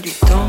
du temps.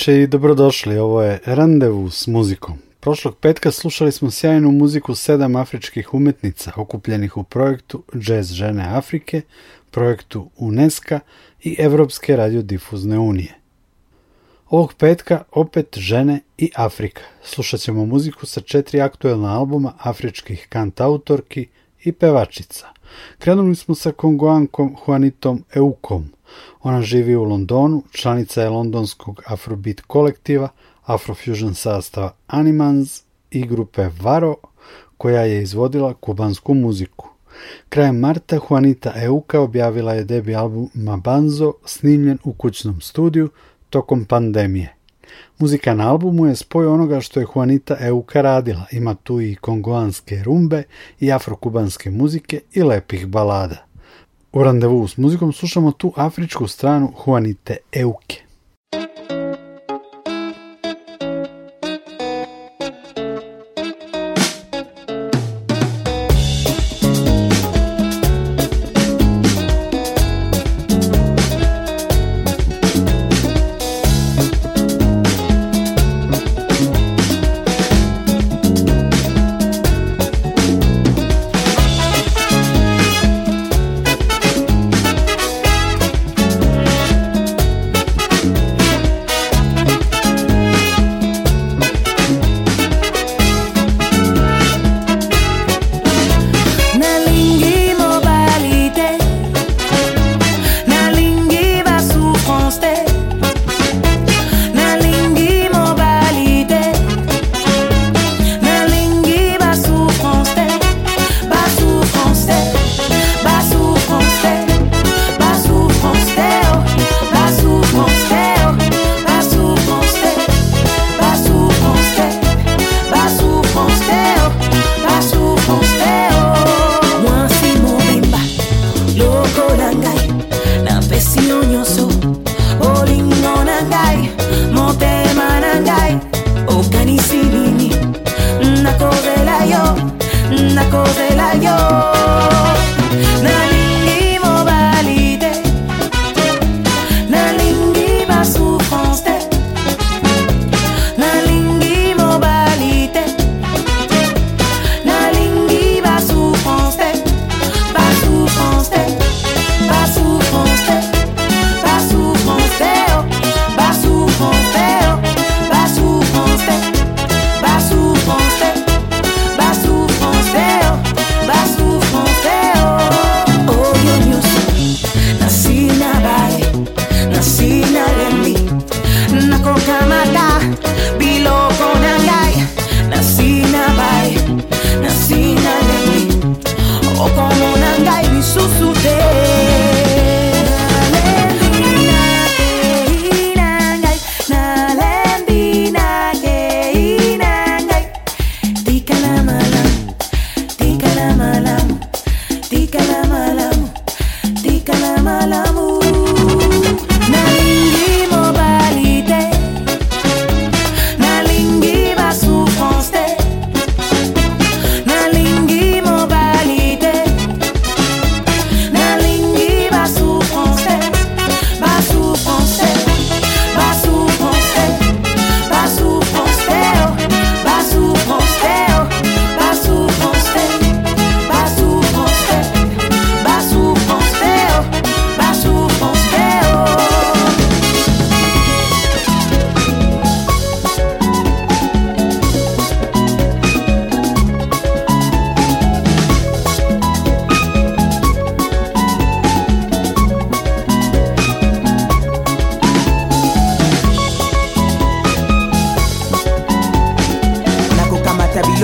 veče i dobrodošli. Ovo je Randevu s muzikom. Prošlog petka slušali smo sjajnu muziku sedam afričkih umetnica okupljenih u projektu Jazz žene Afrike, projektu UNESCO i Evropske radiodifuzne unije. Ovog petka opet žene i Afrika. Slušat ćemo muziku sa četiri aktuelna albuma afričkih kantautorki i pevačica. Krenuli smo sa kongoankom Juanitom Eukom – Ona živi u Londonu, članica je londonskog Afrobeat kolektiva, Afrofusion sastava Animans i grupe Varo, koja je izvodila kubansku muziku. Krajem marta Juanita Euka objavila je debi album Mabanzo snimljen u kućnom studiju tokom pandemije. Muzika na albumu je spoj onoga što je Juanita Euka radila. Ima tu i kongoanske rumbe i afrokubanske muzike i lepih balada. U randevu s muzikom slušamo tu afričku stranu Juanite Euke.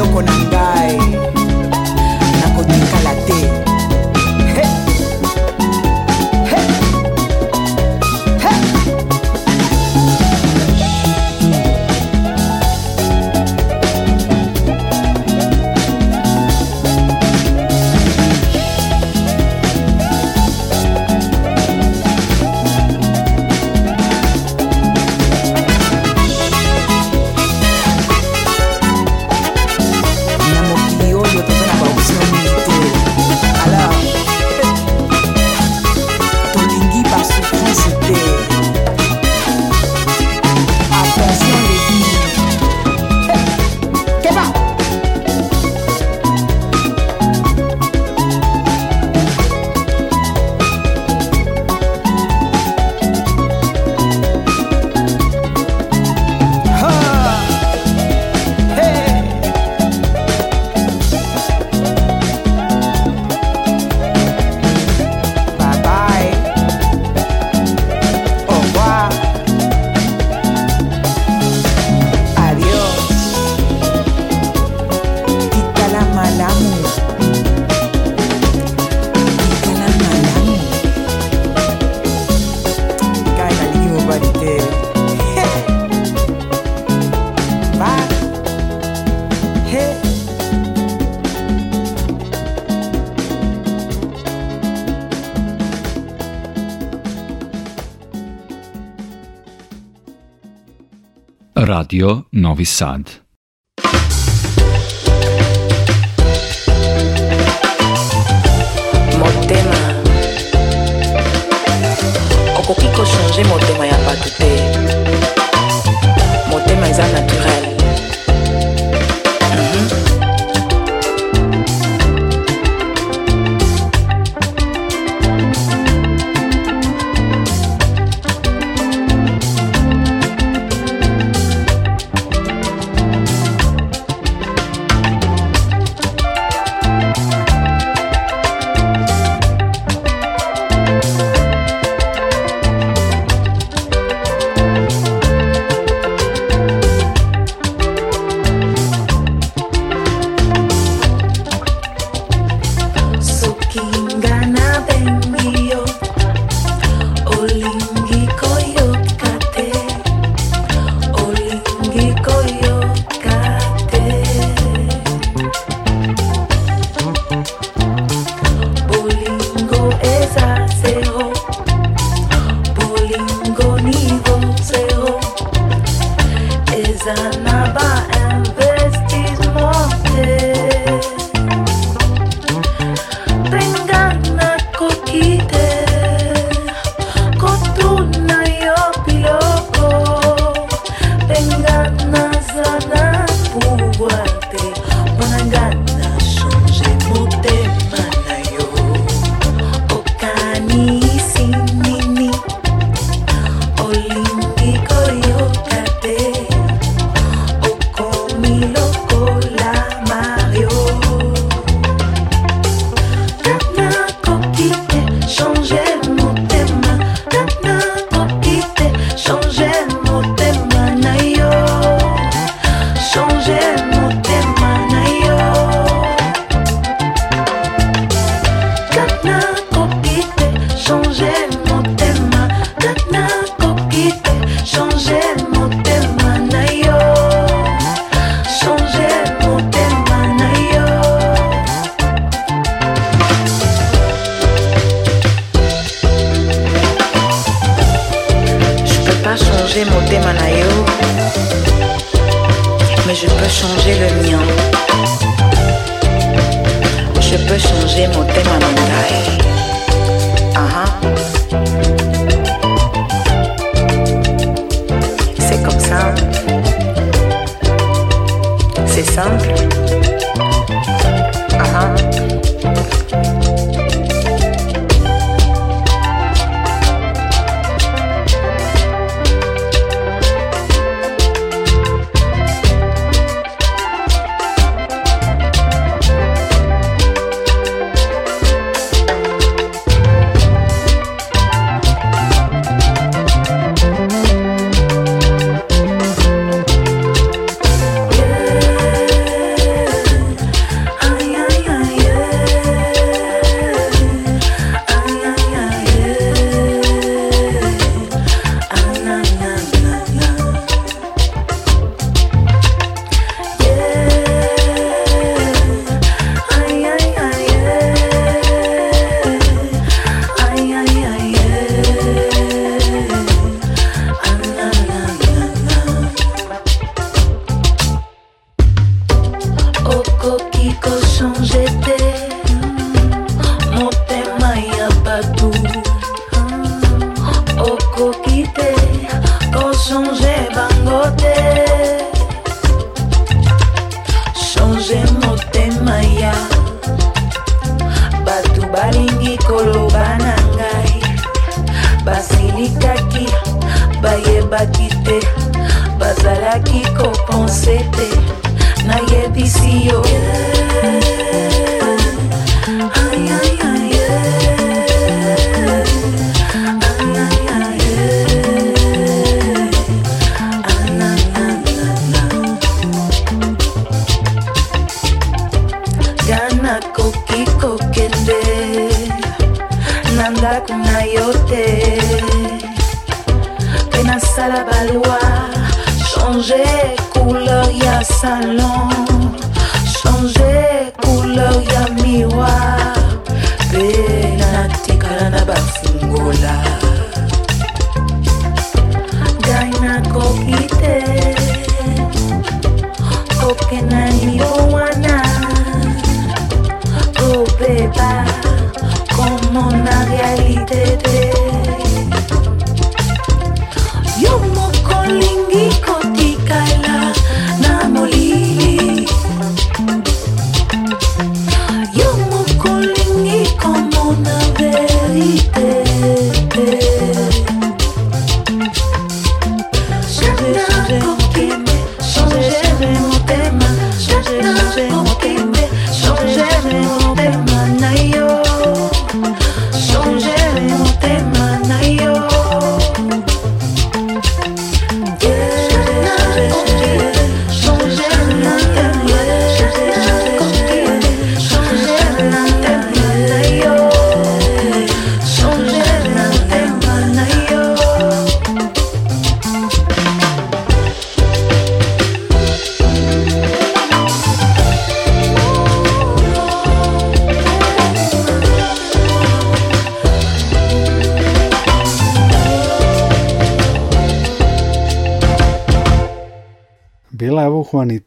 con Radio Novi Sad.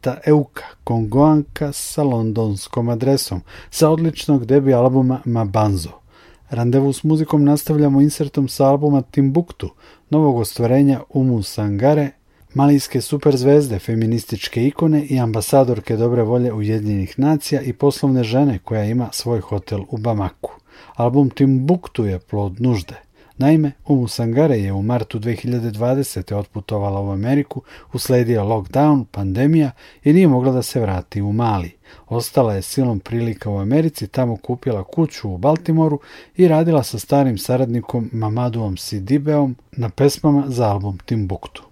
Anita Euka, kongoanka sa londonskom adresom, sa odličnog debi albuma Mabanzo. Randevu s muzikom nastavljamo insertom sa albuma Timbuktu, novog ostvarenja Umu Sangare, malijske superzvezde, feminističke ikone i ambasadorke dobre volje Ujedinjenih nacija i poslovne žene koja ima svoj hotel u Bamaku. Album Timbuktu je plod nužde. Naime, Umu Sangare je u martu 2020. otputovala u Ameriku, usledio lockdown, pandemija i nije mogla da se vrati u Mali. Ostala je silom prilika u Americi, tamo kupila kuću u Baltimoru i radila sa starim saradnikom Mamaduom Sidibeom na pesmama za album Timbuktu.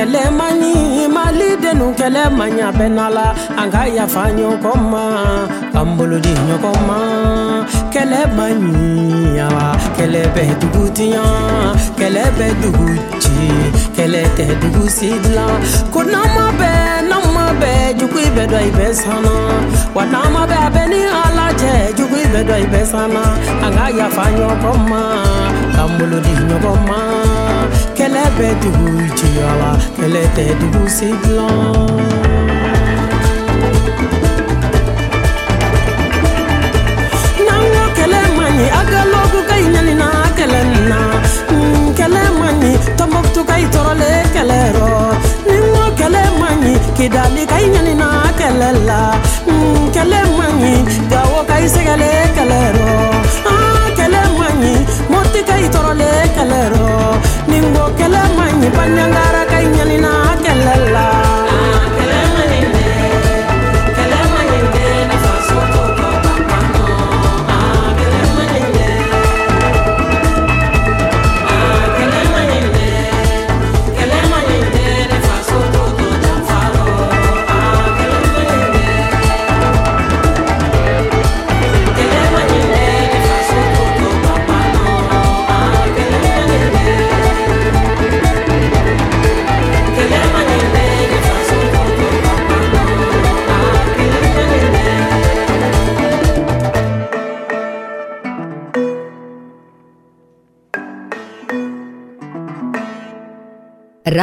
kɛlɛmaɲi mali denu kɛlɛmaɲa manya la an ka yafa ɲɔgɔn ma k'an bolodi ɲɔgɔn ma kɛlɛmaɲi awa kɛlɛ bɛ dugu tiɲa kɛlɛ bɛ dugu ci kɛlɛ tɛ dugu si bɛ jugu bɛ dɔ i bɛ sanna wa n'an ma bɛ a i bɛ sanna an ka yafa ɲɔgɔn ma k'an bolo di ɲɔgɔn ma kɛlɛ bɛ dugu jiya la kɛlɛ tɛ dugu si dilan. agalogu ka ɲanina kɛlɛ nina mm, kɛlɛ man ɲi kɛlɛ man ɲi kidali ka i ɲanina kɛlɛ la kɛlɛ man ah, gawo ka i sɛgɛle kɛlɛ rɔ kɛlɛ man moti ka i tɔrɔle kɛlɛ rɔ ningo kɛlɛ man ɲi banyangara ka i ɲanina kɛlɛ la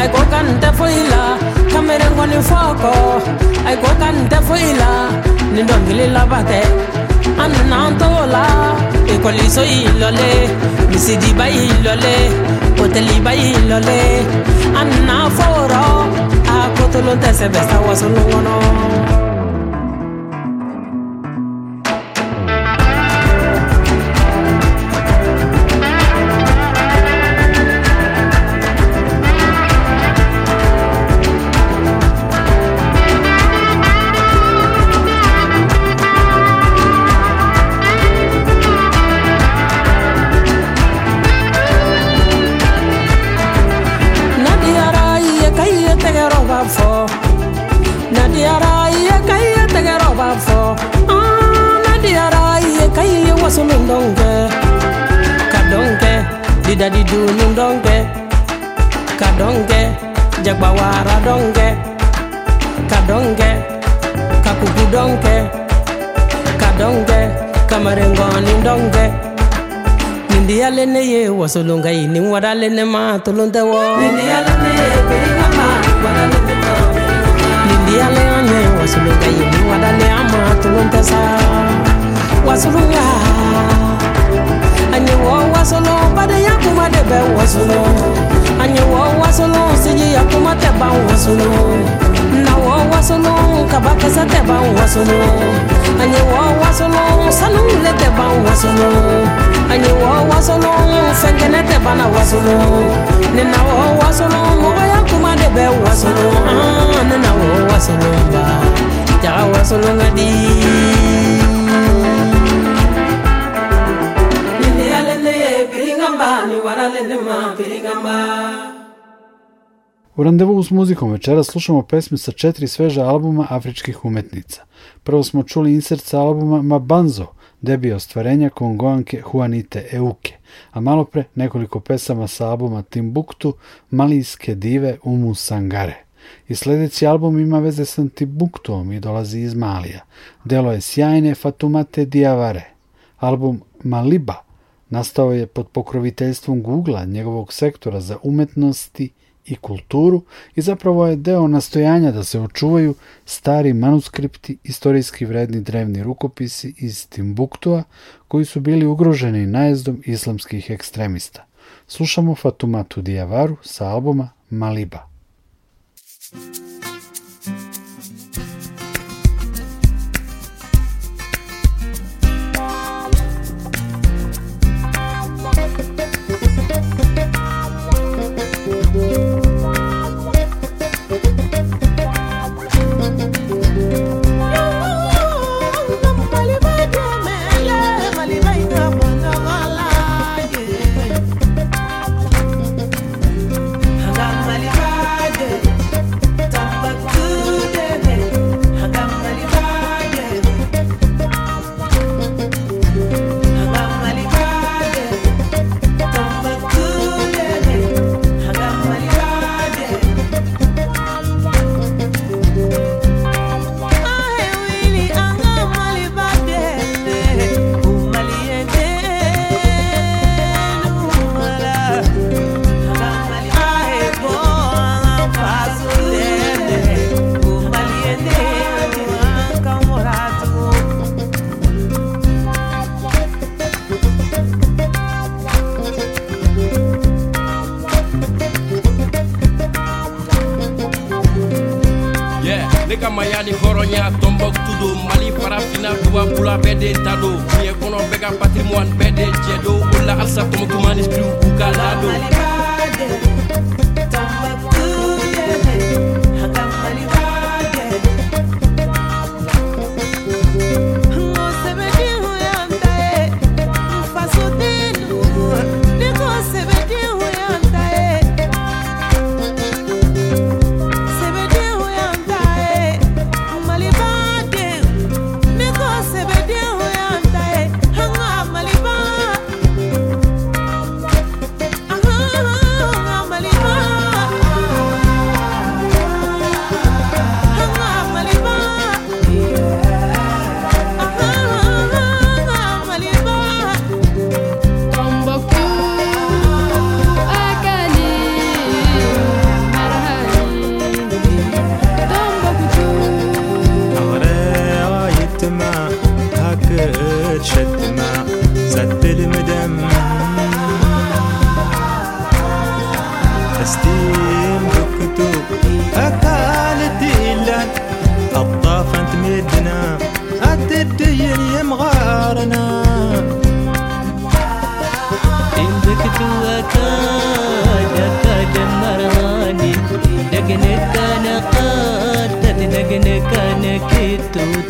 I go aikoka I go ni foko aikoka ntefuila nindongilila bate anunantowola ikoliso ilole misidiba ilole oteliba ilole anunafoworo akotolontesebesa wasolongono Wasulungai, ni warale ne ma tolonte wo ni ala ne pe ama ni ala ama tolonte sa wasulunga anye wo wasulo bade yakuma de be wasulo anye wo wasulo siji yakuma te ba wasulo na wo wasulo kabaka sa te ba wasulo anye wo wasulo sanu le te ba wasulo anyiwo wasolon fɛnkɛnɛ tɛ bana wasolon ninawo wasolon mɔgɔya kuma de bɛ wasolon ninawo wasolon ba jaga wasolon ka di. U randevu s muzikom večera slušamo pesme sa četiri sveža albuma afričkih umetnica. Prvo smo čuli insert sa albuma Mabanzo – debi ostvarenja kongoanke Juanite Euke, a malopre nekoliko pesama sa albuma Timbuktu Malijske dive Umu Sangare. I sledeći album ima veze sa Timbuktuom i dolazi iz Malija. Delo je sjajne Fatumate Diavare. Album Maliba nastao je pod pokroviteljstvom Google-a, njegovog sektora za umetnosti i kulturu i zapravo je deo nastojanja da se očuvaju stari manuskripti, istorijski vredni drevni rukopisi iz Timbuktua koji su bili ugroženi najezdom islamskih ekstremista. Slušamo Fatumatu Dijavaru sa albuma Maliba. thank you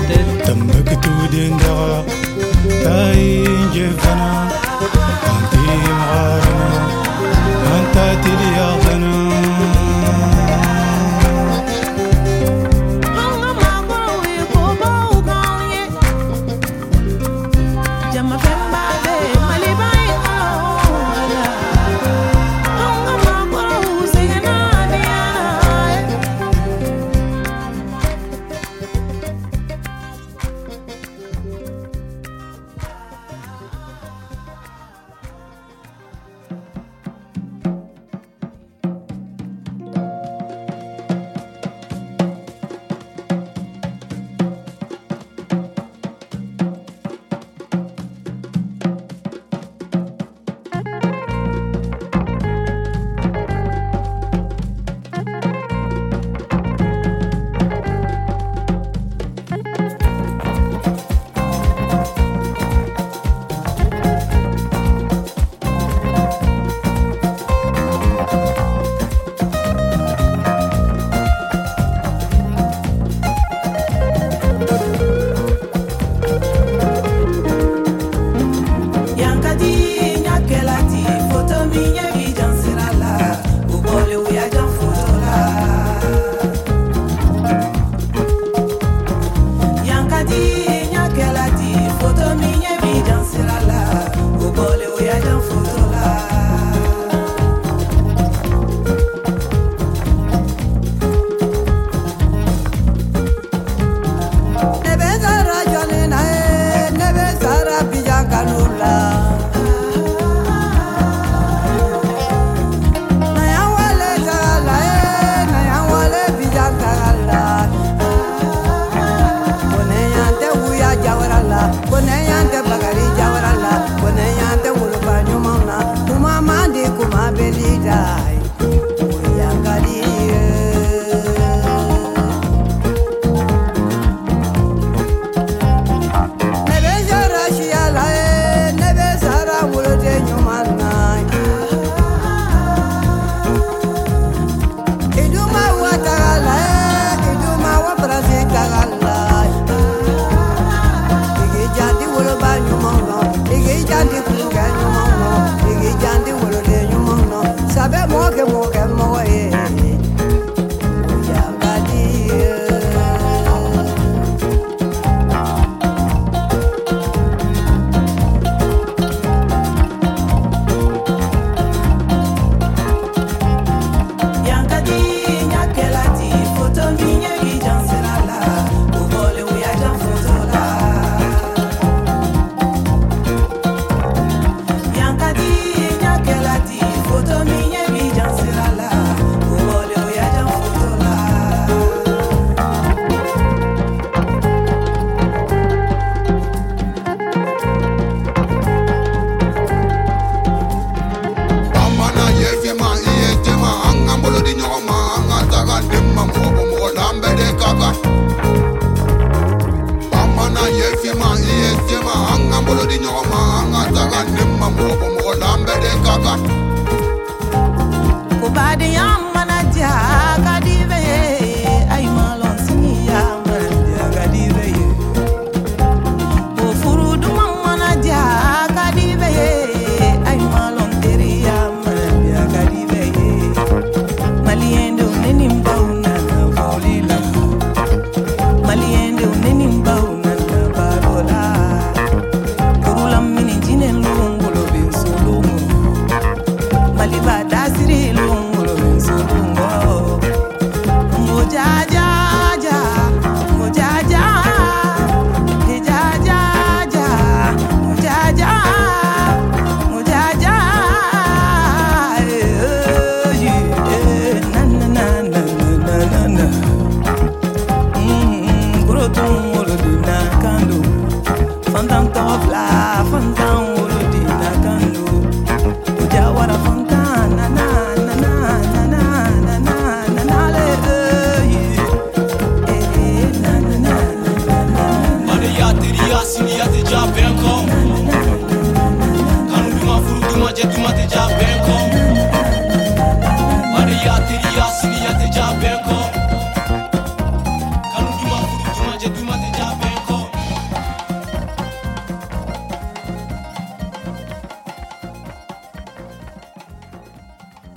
tête. Tamba que tout viendra, taille,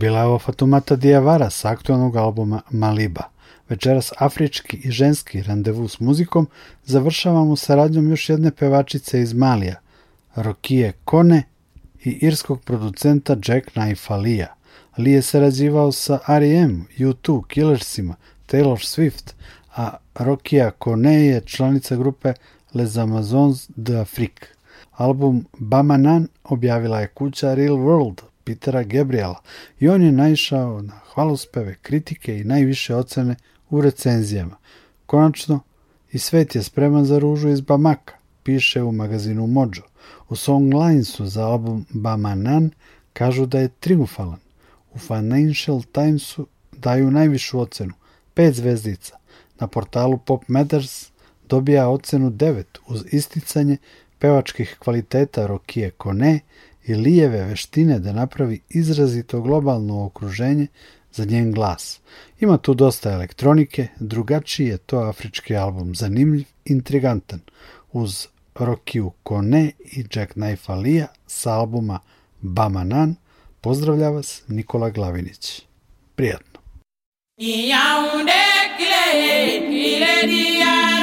Bila je ovo Fatumata Dijavara sa aktualnog albuma Maliba. Večeras afrički i ženski randevu s muzikom završavamo saradnjom još jedne pevačice iz Malija, Rokije Kone i irskog producenta Jack Knife Lija. Lee je sarađivao sa R.E.M., U2, Killersima, Taylor Swift, a Rokija Kone je članica grupe Les Amazons de Afrique. Album Bamanan objavila je kuća Real World Pitera Gabriela i on je naišao na hvalospeve, kritike i najviše ocene u recenzijama. Konačno, i svet je spreman za ružu iz Bamaka, piše u magazinu Mojo. U songlinesu za album Bamanan kažu da je triumfalan. U Financial Timesu daju najvišu ocenu, 5 zvezdica. Na portalu Pop Matters dobija ocenu 9 uz isticanje pevačkih kvaliteta Rokije Kone, i lijeve veštine da napravi izrazito globalno okruženje za njen glas. Ima tu dosta elektronike, drugačiji je to afrički album, zanimljiv, intrigantan, uz Rokiju Kone i Jack Knife Alija sa albuma Bamanan, pozdravlja vas Nikola Glavinić. Prijatno! Iyaunde kile kile diya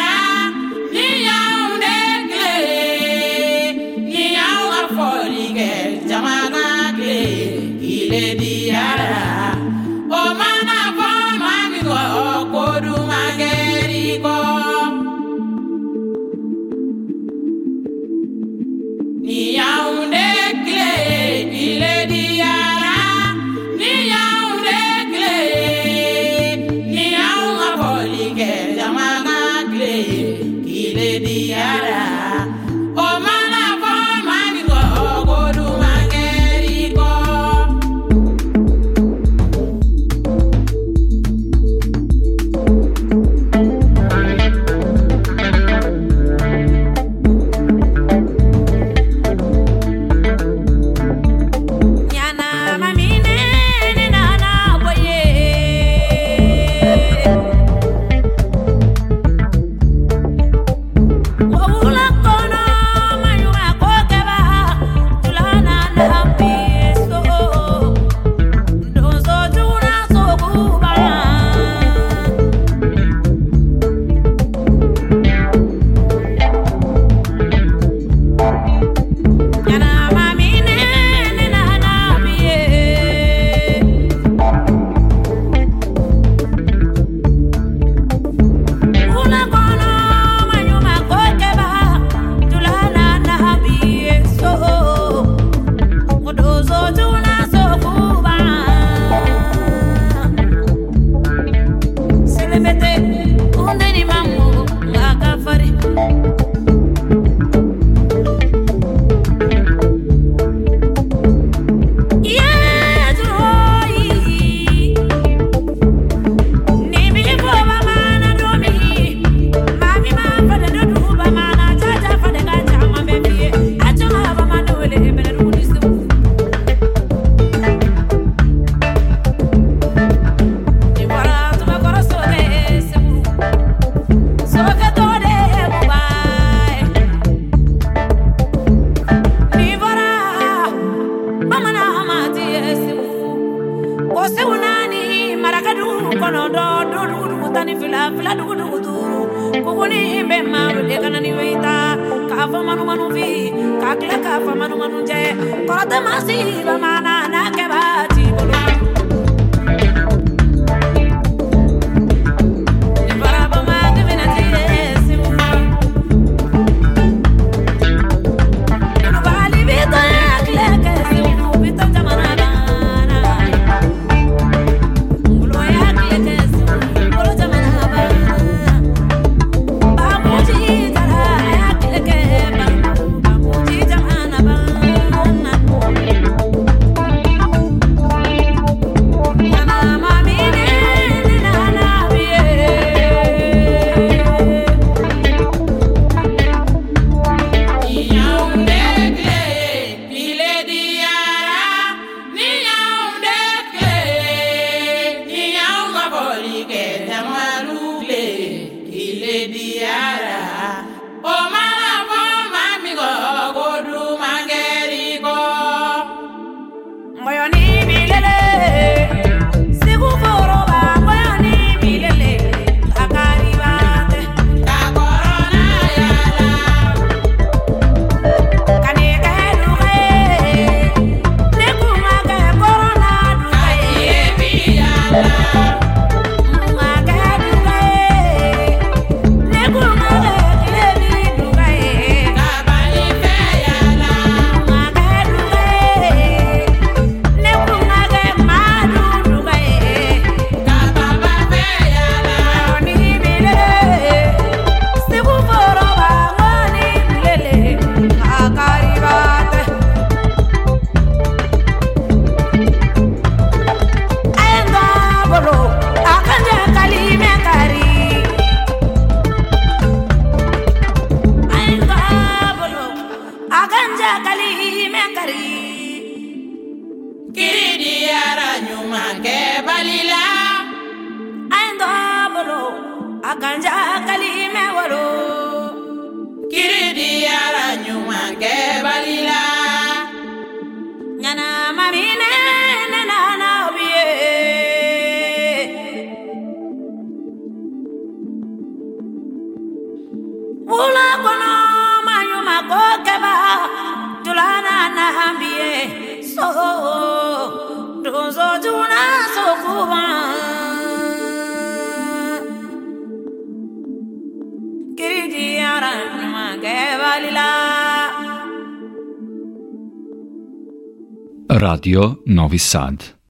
Radio Novi Sad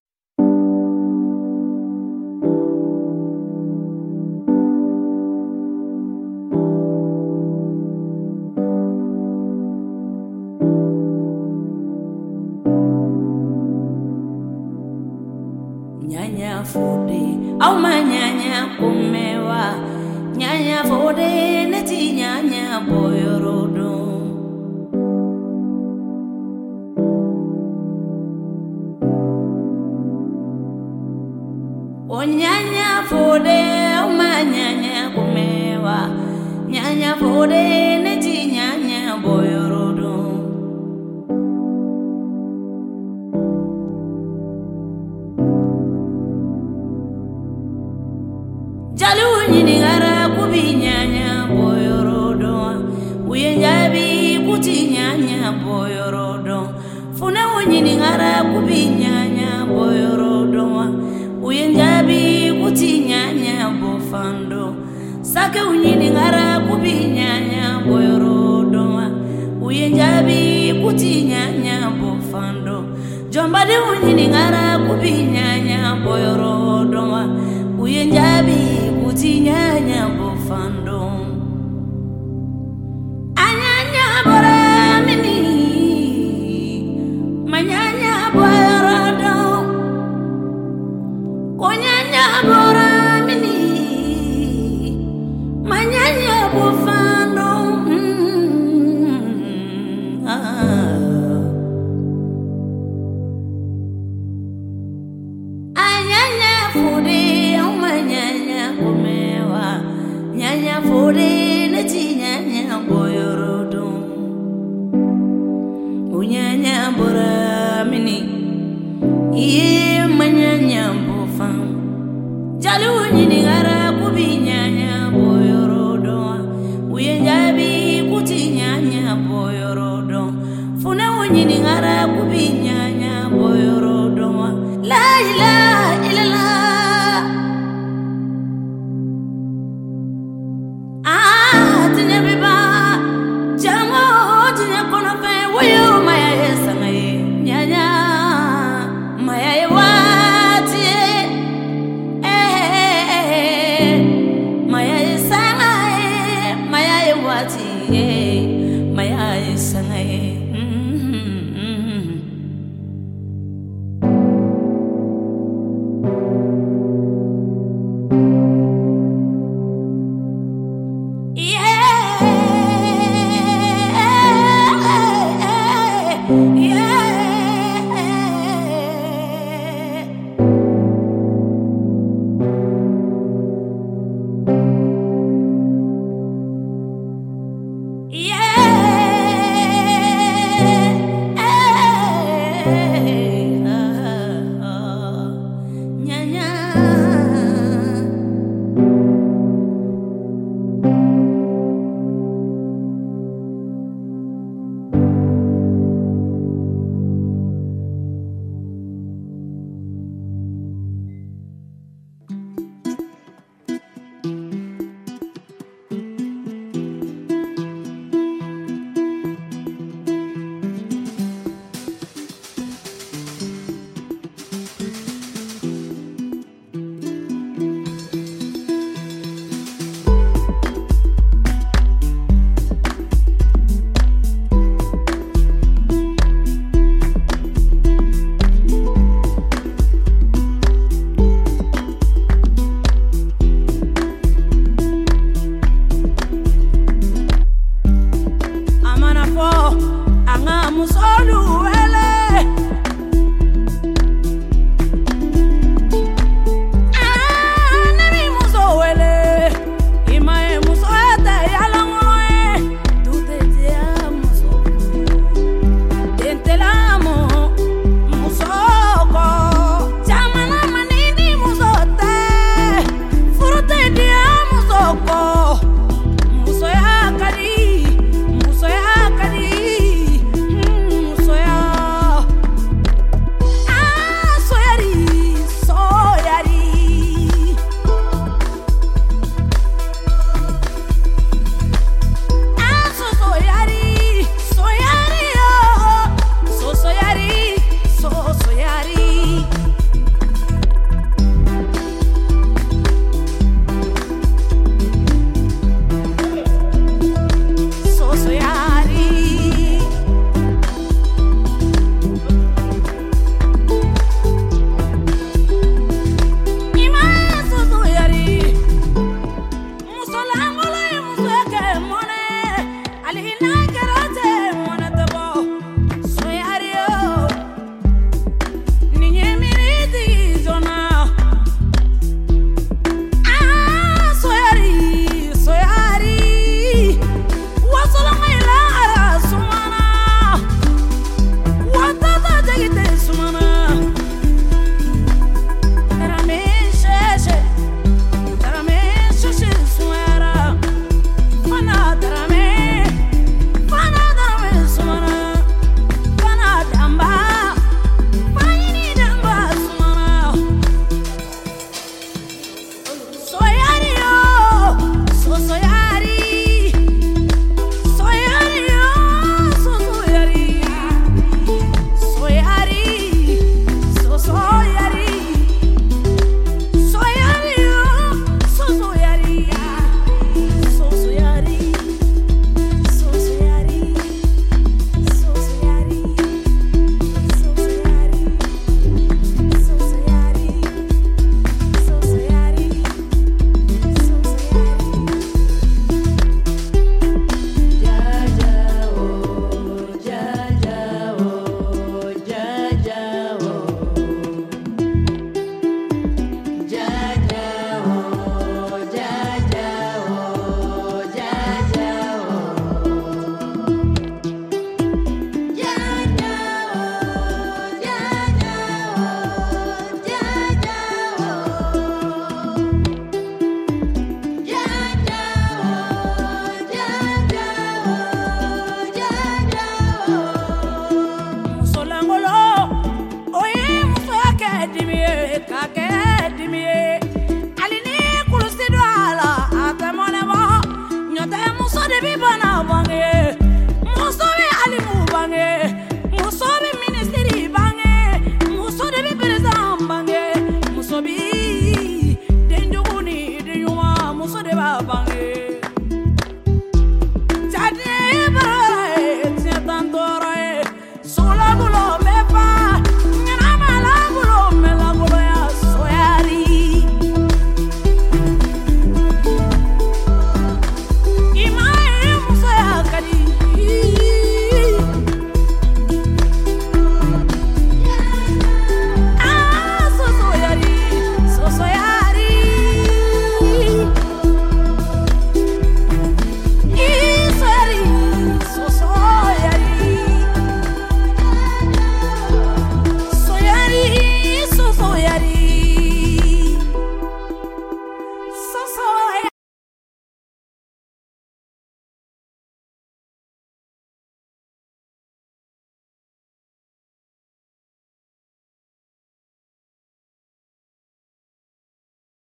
Konyanya borak